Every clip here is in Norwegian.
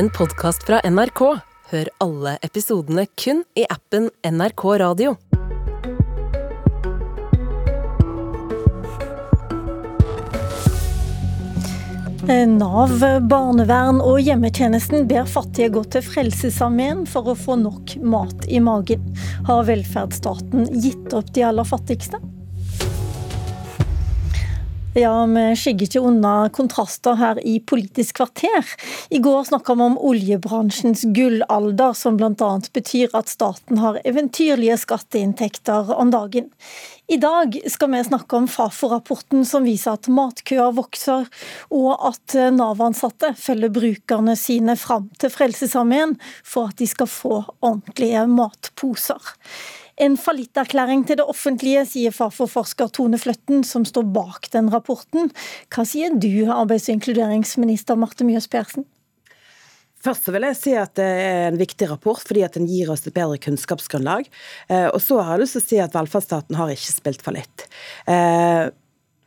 en podkast fra NRK. Hør alle episodene kun i appen NRK Radio. Nav, barnevern og hjemmetjenesten ber fattige gå til Frelsesarmeen for å få nok mat i magen. Har velferdsstaten gitt opp de aller fattigste? Ja, vi skygger ikke unna kontraster her i Politisk kvarter. I går snakka vi om oljebransjens gullalder, som bl.a. betyr at staten har eventyrlige skatteinntekter om dagen. I dag skal vi snakke om Fafo-rapporten som viser at matkøer vokser, og at Nav-ansatte følger brukerne sine fram til Frelsesarmeen for at de skal få ordentlige matposer. En fallitterklæring til det offentlige, sier Fafo-forsker Tone Fløtten, som står bak den rapporten. Hva sier du, arbeids- og inkluderingsminister Marte Mjøs Persen? Først vil jeg si at det er en viktig rapport, fordi at den gir oss et bedre kunnskapsgrunnlag. Eh, og så har jeg lyst til å si at velferdsstaten har ikke spilt fallitt. Eh,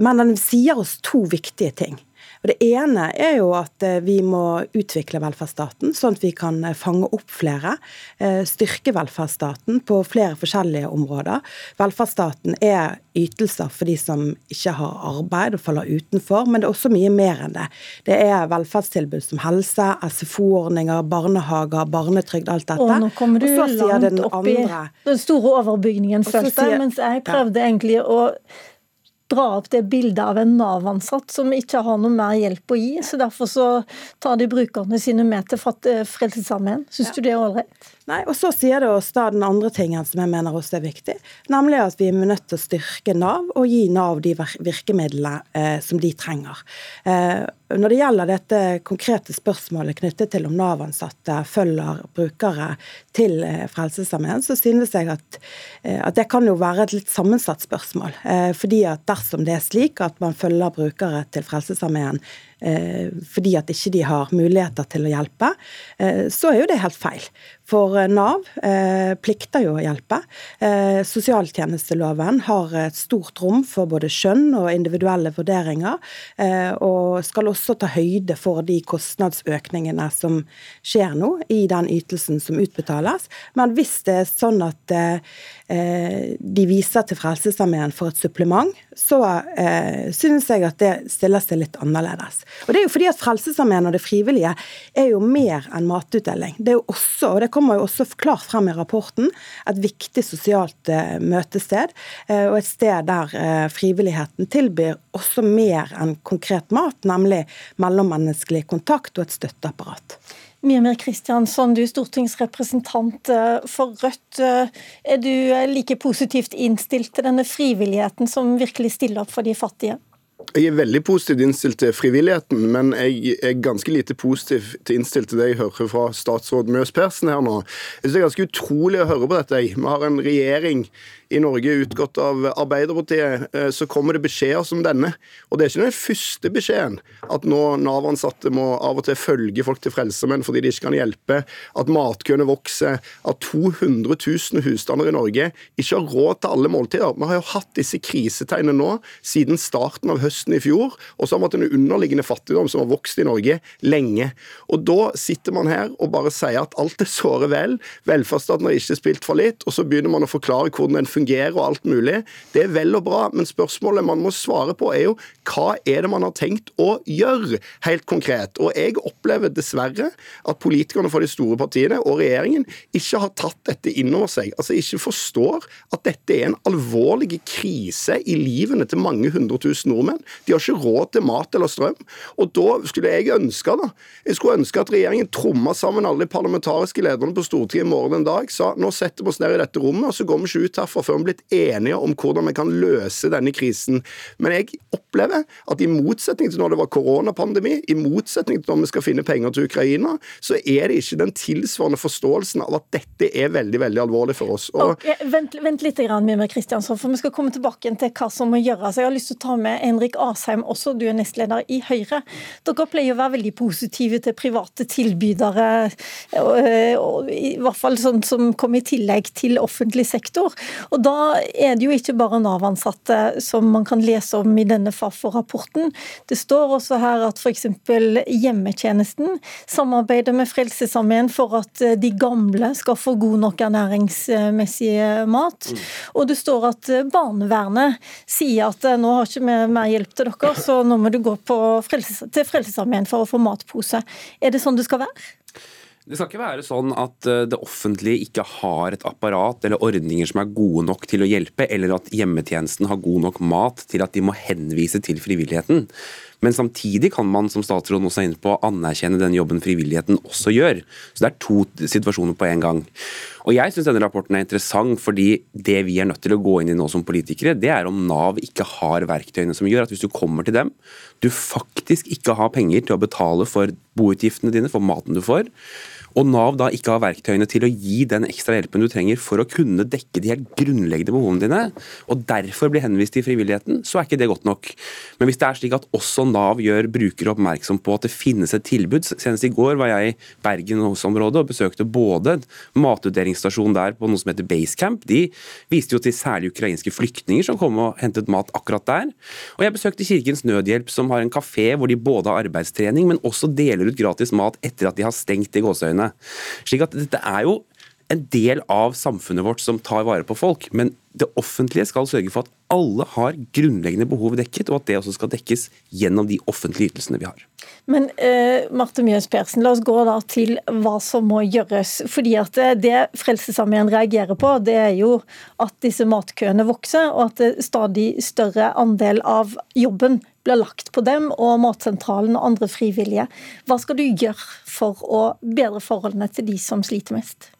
men den sier oss to viktige ting. Og Det ene er jo at eh, vi må utvikle velferdsstaten, sånn at vi kan eh, fange opp flere. Eh, styrke velferdsstaten på flere forskjellige områder. Velferdsstaten er ytelser for de som ikke har arbeid og faller utenfor, men det er også mye mer enn det. Det er velferdstilbud som helse, SFO-ordninger, barnehager, barnetrygd, alt dette. Og nå kommer du langt opp i den store overbygningen, følte jeg, mens jeg prøvde ja. egentlig å dra opp det bildet av en Nav-ansatt som ikke har noe mer hjelp å gi. så Derfor så tar de brukerne sine med til eh, Frelsesarmeen. Syns ja. du det er ålreit? Nei, og Så sier det oss da den andre tingen som jeg mener også er viktig, nemlig at vi er nødt til å styrke Nav og gi Nav de virkemidlene eh, som de trenger. Eh, når det gjelder dette konkrete spørsmålet knyttet til om Nav-ansatte følger brukere til eh, Frelsesarmeen, så synes jeg at, eh, at, det kan jo være et litt sammensatt spørsmål. Eh, fordi at dersom det er slik at man følger brukere til Frelsesarmeen fordi at ikke de har muligheter til å hjelpe, eh, så er jo det helt feil. For eh, Nav plikter jo å hjelpe. Sosialtjenesteloven har et stort rom for både skjønn og individuelle vurderinger, og skal også ta høyde for de kostnadsøkningene som skjer nå i den ytelsen som utbetales. Men hvis det er sånn at de viser til Frelsesarmeen for et supplement, så synes jeg at det stiller seg litt annerledes. Og det er jo fordi at Frelsesarmeen og det frivillige er jo mer enn matutdeling. Det er jo også, og det kommer jo også klart frem i rapporten, et viktig sosialt uh, møtested. Uh, og et sted der uh, frivilligheten tilbyr også mer enn konkret mat, nemlig mellommenneskelig kontakt og et støtteapparat. Mimir Kristiansson, du er stortingsrepresentant for Rødt. Er du like positivt innstilt til denne frivilligheten som virkelig stiller opp for de fattige? Jeg er veldig positivt innstilt til frivilligheten, men jeg er ganske lite positiv til innstilt til det jeg hører fra statsråd Møs Persen her nå. Jeg synes Det er ganske utrolig å høre på dette. Vi har en regjering i Norge utgått av Arbeiderpartiet, eh, så kommer det beskjeder som denne. Og det er ikke den første beskjeden at nå Nav-ansatte må av og til følge folk til Frelsesarmeen fordi de ikke kan hjelpe, at matkøene vokser, at 200 000 husstander i Norge ikke har råd til alle måltider. Vi har jo hatt disse krisetegnene nå siden starten av høsten i fjor, og så har vi hatt en underliggende fattigdom som har vokst i Norge lenge. Og da sitter man her og bare sier at alt er såre vel, velferdsstaten har ikke spilt for litt, og så begynner man å forklare hvordan den fungerer og alt mulig. Det er vel og bra, men spørsmålet man må svare på er jo hva er det man har tenkt å gjøre, helt konkret. Og jeg opplever dessverre at politikerne for de store partiene og regjeringen ikke har tatt dette inn over seg. Altså ikke forstår at dette er en alvorlig krise i livene til mange hundre tusen nordmenn. De har ikke råd til mat eller strøm. Og da skulle jeg ønske da, jeg skulle ønske at regjeringen tromma sammen alle de parlamentariske lederne på Stortinget i morgen en dag, sa nå setter vi oss ned i dette rommet, og så går vi ikke ut herfra før vi blitt enige om hvordan vi kan løse denne krisen. Men jeg opplever at i motsetning til når det var koronapandemi, i motsetning til når vi skal finne penger til Ukraina, så er det ikke den tilsvarende forståelsen av at dette er veldig veldig alvorlig for oss. Og... Okay, vent, vent, litt, Mimir Kristiansson, for vi skal komme tilbake til hva som må gjøres. Jeg har lyst til å ta med Henrik Henrik Asheim, også du er nestleder i Høyre. Dere pleier å være veldig positive til private tilbydere, i hvert fall sånn som kommer i tillegg til offentlig sektor. Og da er det jo ikke bare Nav-ansatte som man kan lese om i denne Fafo-rapporten. Det står også her at f.eks. hjemmetjenesten samarbeider med Frelsesarmeen for at de gamle skal få god nok ernæringsmessig mat. Mm. Og det står at barnevernet sier at nå har ikke vi mer hjelp til dere, så nå må du gå frelse, til Frelsesarmeen for å få matpose. Er det sånn det skal være? Det skal ikke være sånn at eh, det offentlige ikke har et apparat eller ordninger som er gode nok til å hjelpe, eller at hjemmetjenesten har god nok mat til at de må henvise til frivilligheten. Men samtidig kan man, som statsråden også er inne på, anerkjenne den jobben frivilligheten også gjør. Så det er to situasjoner på en gang. Og Jeg syns denne rapporten er interessant, fordi det vi er nødt til å gå inn i nå som politikere, det er om Nav ikke har verktøyene som gjør at hvis du kommer til dem, du faktisk ikke har penger til å betale for boutgiftene dine, for maten du får, og Nav da ikke har verktøyene til å gi den ekstra hjelpen du trenger for å kunne dekke de helt grunnleggende behovene dine, og derfor blir henvist til frivilligheten, så er ikke det godt nok. Men hvis det er slik at også Nav gjør brukere oppmerksom på at det finnes et tilbud Senest i går var jeg i Bergen-området og besøkte både matutdelingsstasjon der på noe som heter Basecamp. De viste jo til særlig ukrainske flyktninger som kom og hentet mat akkurat der. Og jeg besøkte Kirkens Nødhjelp, som har en kafé hvor de både har arbeidstrening, men også deler ut gratis mat etter at de har stengt i gåseøynene. Slik at dette er jo en del av samfunnet vårt som tar vare på folk. Men det offentlige skal sørge for at alle har grunnleggende behov dekket, og at det også skal dekkes gjennom de offentlige ytelsene vi har. Men eh, Marte Mjøs Persen, la oss gå da til hva som må gjøres. fordi at eh, Det Frelsesarmeen reagerer på, det er jo at disse matkøene vokser, og at det stadig større andel av jobben blir lagt på dem og Matsentralen og andre frivillige. Hva skal du gjøre for å bedre forholdene til de som sliter mest?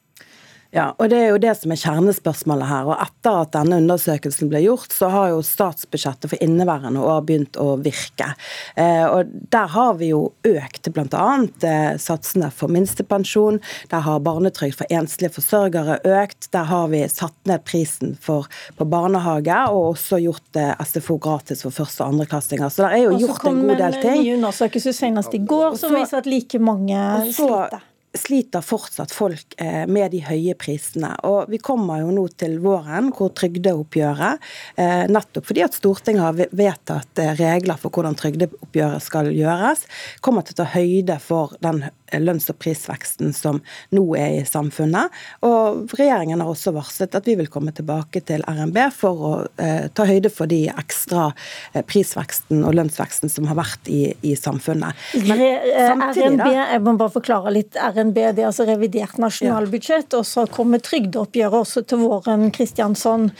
Ja, og Det er jo det som er kjernespørsmålet her. og Etter at denne undersøkelsen ble gjort, så har jo statsbudsjettet for inneværende år begynt å virke. Eh, og Der har vi jo økt bl.a. Eh, satsene for minstepensjon. Der har barnetrygd for enslige forsørgere økt. Der har vi satt ned prisen for, på barnehage, og også gjort eh, SFO gratis for første- og andreklassinger. Så det er jo gjort en god del ting. Og så kom en ny undersøkelse senest i går som viser at like mange sliter sliter fortsatt folk eh, med de høye prisene. Og Vi kommer jo nå til våren hvor trygdeoppgjøret, eh, nettopp fordi at Stortinget har vedtatt eh, regler for hvordan trygdeoppgjøret skal gjøres, kommer til å ta høyde for den lønns- og prisveksten som nå er i samfunnet. Og Regjeringen har også varslet at vi vil komme tilbake til RNB for å ta høyde for de ekstra prisveksten og lønnsveksten som har vært i, i samfunnet. Men, RNB, jeg må bare forklare litt. RNB det er altså revidert nasjonalbudsjett, og så kommer trygdeoppgjøret også til våren. Kristiansson.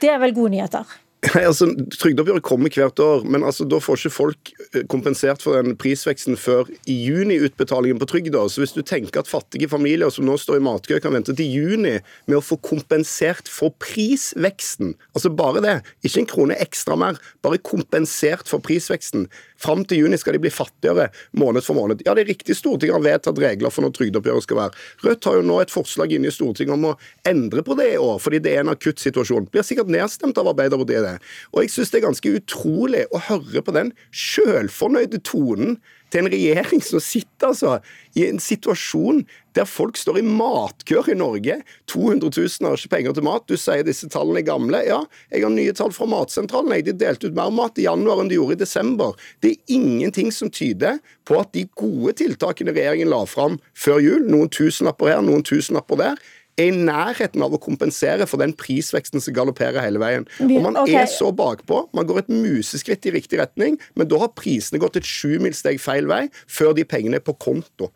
Det er vel gode nyheter? Nei, altså, Trygdeoppgjøret kommer hvert år, men altså, da får ikke folk eh, kompensert for den prisveksten før i juni-utbetalingen på trygda. Så hvis du tenker at fattige familier som nå står i matkø, kan vente til juni med å få kompensert for prisveksten, altså bare det, ikke en krone ekstra mer, bare kompensert for prisveksten, Fram til juni skal de bli fattigere måned for måned. Ja, det er riktig Stortinget har vedtatt regler for når trygdeoppgjøret skal være. Rødt har jo nå et forslag inne i Stortinget om å endre på det i år, fordi det er en akutt situasjon. Blir sikkert nedstemt av Arbeiderpartiet, det. Og jeg syns det er ganske utrolig å høre på den sjølfornøyde tonen til en regjering som sitter altså i en situasjon der folk står i matkøer i Norge. 200 000 har ikke penger til mat. Du sier disse tallene er gamle. Ja, jeg har nye tall fra Matsentralen. De delte ut mer mat i januar enn de gjorde i desember. Det er ingenting som tyder på at de gode tiltakene regjeringen la fram før jul, noen tusenlapper her, noen tusenlapper der, er i nærheten av å kompensere for den prisveksten som galopperer hele veien. Og Man okay. er så bakpå. Man går et museskritt i riktig retning, men da har prisene gått et sjumilssteg feil vei før de pengene er på konto.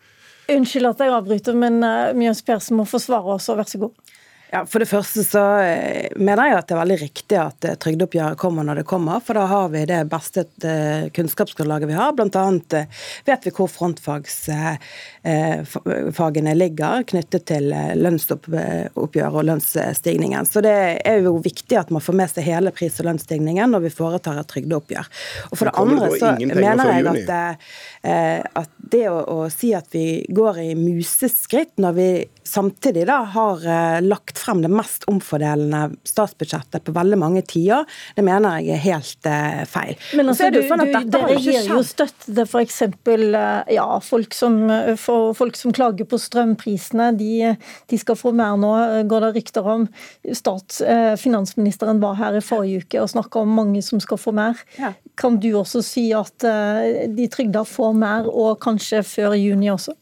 Unnskyld at jeg avbryter, men uh, Mjøs Persen må forsvare oss, og vær så god. Ja, For det første så eh, mener jeg at det er veldig riktig at eh, trygdeoppgjøret kommer når det kommer, for da har vi det beste eh, kunnskapsgrunnlaget vi har. Blant annet vet vi hvor frontfagene ligger knyttet til lønnsoppgjør og lønnsstigningen. Så det er jo viktig at man får med seg hele pris- og lønnsstigningen når vi foretar et trygdeoppgjør. Og for det andre så mener jeg at, at det å, å si at vi går i museskritt når vi samtidig da har lagt frem det mest omfordelende statsbudsjettet på veldig mange tiår. Det mener jeg er helt uh, feil. Men altså, du, sånn du, dere gir jo støtte til f.eks. Ja, folk som, folk som klager på strømprisene. De, de, skal få mer nå, går det rykter om. Stats, finansministeren var her i forrige uke og snakka om mange som skal få mer. Ja. Kan du også si at de trygda får mer, og kanskje før juni også?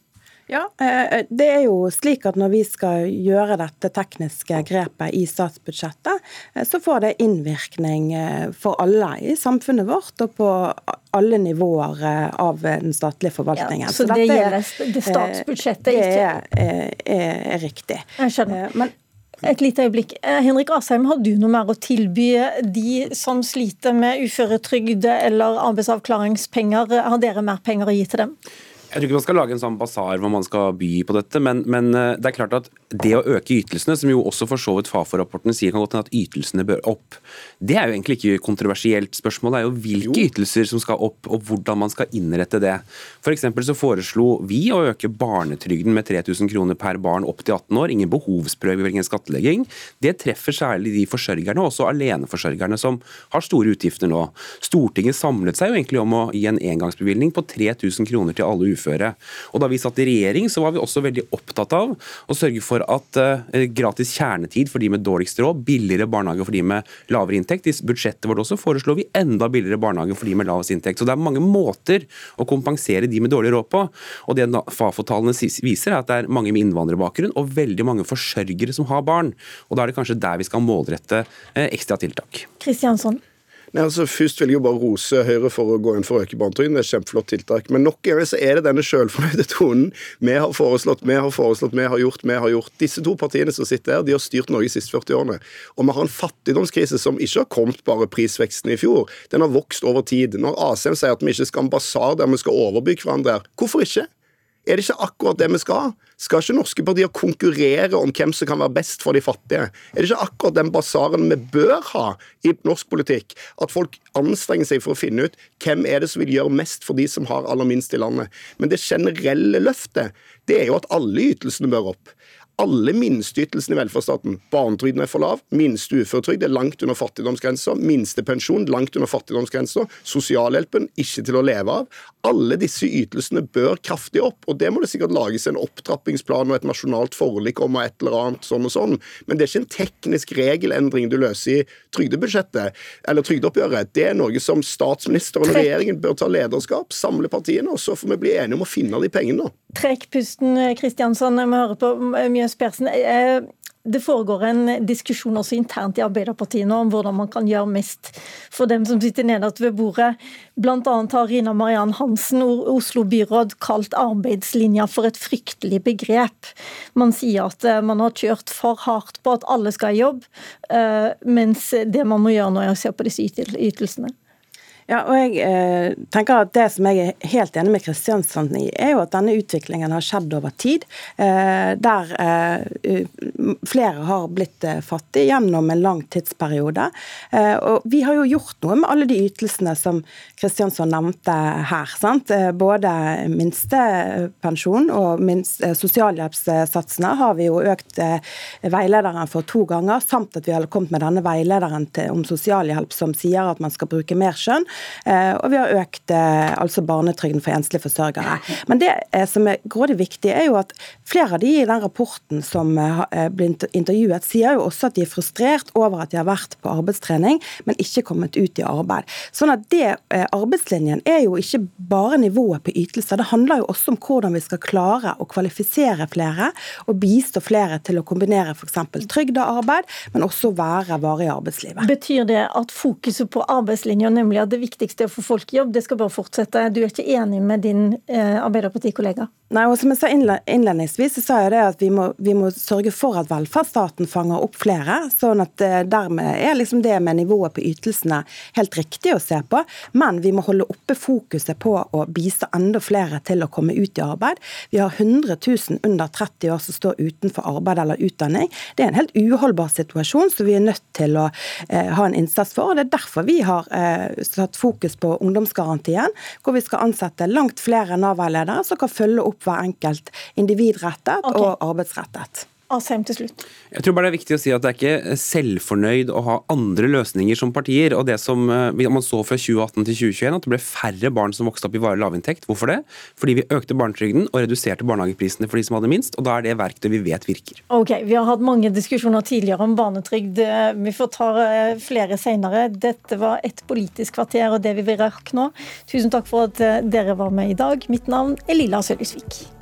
Ja, eh, det er jo slik at når vi skal gjøre dette tekniske grepet i statsbudsjettet, eh, så får det innvirkning eh, for alle i samfunnet vårt og på alle nivåer av den statlige forvaltningen. Ja, så, så det gjelder det statsbudsjettet, ikke? Det er, er, er riktig. Jeg skjønner. Men et lite øyeblikk. Henrik Asheim, har du noe mer å tilby de som sliter med uføretrygd eller arbeidsavklaringspenger? Har dere mer penger å gi til dem? Jeg tror ikke man skal lage en sånn basar hvor man skal by på dette, men, men, eh, det er klart at det å øke ytelsene, som jo også for så vidt Fafo-rapporten sier kan godt hende at ytelsene bør opp, det er jo egentlig ikke kontroversielt. Spørsmålet er jo hvilke jo. ytelser som skal opp, og hvordan man skal innrette det. F.eks. så foreslo vi å øke barnetrygden med 3000 kroner per barn opp til 18 år. Ingen behovsprøve, ingen skattlegging. Det treffer særlig de forsørgerne, også aleneforsørgerne, som har store utgifter nå. Stortinget samlet seg jo egentlig om å gi en engangsbevilgning på 3000 kroner til alle uføre uføre. Og Da vi satt i regjering, så var vi også veldig opptatt av å sørge for at uh, gratis kjernetid for de med dårligst råd, billigere barnehage for de med lavere inntekt. I budsjettet vårt også foreslår vi enda billigere barnehage for de med lavest inntekt. Så det er mange måter å kompensere de med dårlig råd på. Og det Fafo-tallene viser, er at det er mange med innvandrerbakgrunn og veldig mange forsørgere som har barn. Og da er det kanskje der vi skal målrette uh, ekstra tiltak. Kristiansson. Nei, altså Først vil jeg jo bare rose Høyre for å gå inn for å øke barnetrygden. Det er et kjempeflott tiltak. Men nok en gang så er det denne sjølfornøyde tonen. Vi har foreslått, vi har foreslått, vi har gjort, vi har gjort. Disse to partiene som sitter her, de har styrt Norge de siste 40 årene. Og vi har en fattigdomskrise som ikke har kommet bare prisveksten i fjor. Den har vokst over tid. Når Asheim sier at vi ikke skal ha en basar der vi skal overbygge hverandre, hvorfor ikke? Er det ikke akkurat det vi skal? Skal ikke norske partier konkurrere om hvem som kan være best for de fattige? Er det ikke akkurat den basaren vi bør ha i norsk politikk? At folk anstrenger seg for å finne ut hvem er det som vil gjøre mest for de som har aller minst i landet. Men det generelle løftet, det er jo at alle ytelsene bør opp alle minsteytelsene i velferdsstaten. Barnetrygden er for lav, minste uføretrygd er langt under fattigdomsgrensa, minstepensjon langt under fattigdomsgrensa, sosialhjelpen ikke til å leve av. Alle disse ytelsene bør kraftig opp, og det må det sikkert lages en opptrappingsplan og et nasjonalt forlik om og et eller annet sånn og sånn, men det er ikke en teknisk regelendring du løser i trygdebudsjettet eller trygdeoppgjøret. Det er noe som statsministeren og regjeringen bør ta lederskap, samle partiene, og så får vi bli enige om å finne de pengene. Trekk pusten, Kristiansson. Vi hører på Mjøs Persen. Eh, det foregår en diskusjon også internt i Arbeiderpartiet nå om hvordan man kan gjøre mest for dem som sitter nederst ved bordet. Annet har Rina Mariann Hansen, Oslo byråd, kalt arbeidslinja for et fryktelig begrep. Man sier at eh, man har kjørt for hardt på at alle skal i jobb, eh, mens det man må gjøre nå er å se på disse ytelsene. Ja, og jeg eh, tenker at Det som jeg er helt enig med Kristiansand i, er jo at denne utviklingen har skjedd over tid. Eh, der eh, flere har blitt eh, fattige gjennom en lang tidsperiode. Eh, og Vi har jo gjort noe med alle de ytelsene som Kristiansand nevnte her. sant? Eh, både minstepensjon og minst, sosialhjelpssatsene har vi jo økt veilederen for to ganger, samt at vi har kommet med denne veilederen til, om sosialhjelp som sier at man skal bruke mer skjønn. Eh, og vi har økt eh, altså barnetrygden for enslige forsørgere. Men det eh, som er grådig viktig, er jo at flere av de i den rapporten som ble intervjuet, sier jo også at de er frustrert over at de har vært på arbeidstrening, men ikke kommet ut i arbeid. Sånn at det Arbeidslinjen er jo ikke bare nivået på ytelser, det handler jo også om hvordan vi skal klare å kvalifisere flere og bistå flere til å kombinere f.eks. trygd og arbeid, men også være varig i arbeidslivet. Betyr det at fokuset på arbeidslinja, nemlig at det viktigste å få folk i jobb. Det skal bare fortsette. Du er ikke enig med din eh, Arbeiderpartikollega? Nei, og som jeg sa innledningsvis, så sa jeg det at vi må, vi må, sørge for at velferdsstaten fanger opp flere. sånn at eh, dermed er liksom det med nivået på ytelsene helt riktig å se på. Men vi må holde oppe fokuset på å bistå enda flere til å komme ut i arbeid. Vi har 100 000 under 30 år som står utenfor arbeid eller utdanning. Det er en helt uholdbar situasjon som vi er nødt til å eh, ha en innsats for. og Det er derfor vi har eh, satt fokus på ungdomsgarantien, hvor vi skal ansette langt flere Nav-veiledere som kan følge opp hver enkelt individrettet okay. og arbeidsrettet. Asheim til slutt. Jeg tror bare det er viktig å si at det er ikke selvfornøyd å ha andre løsninger som partier. og det som Man så fra 2018 til 2021 at det ble færre barn som vokste opp i varig lavinntekt. Hvorfor det? Fordi vi økte barnetrygden og reduserte barnehageprisene for de som hadde minst. og Da er det verktøy vi vet virker. Ok, Vi har hatt mange diskusjoner tidligere om barnetrygd. Vi får ta eh, flere senere. Dette var et politisk kvarter og det vi vil rekke nå. Tusen takk for at eh, dere var med i dag. Mitt navn er Lilla Sølhusvik.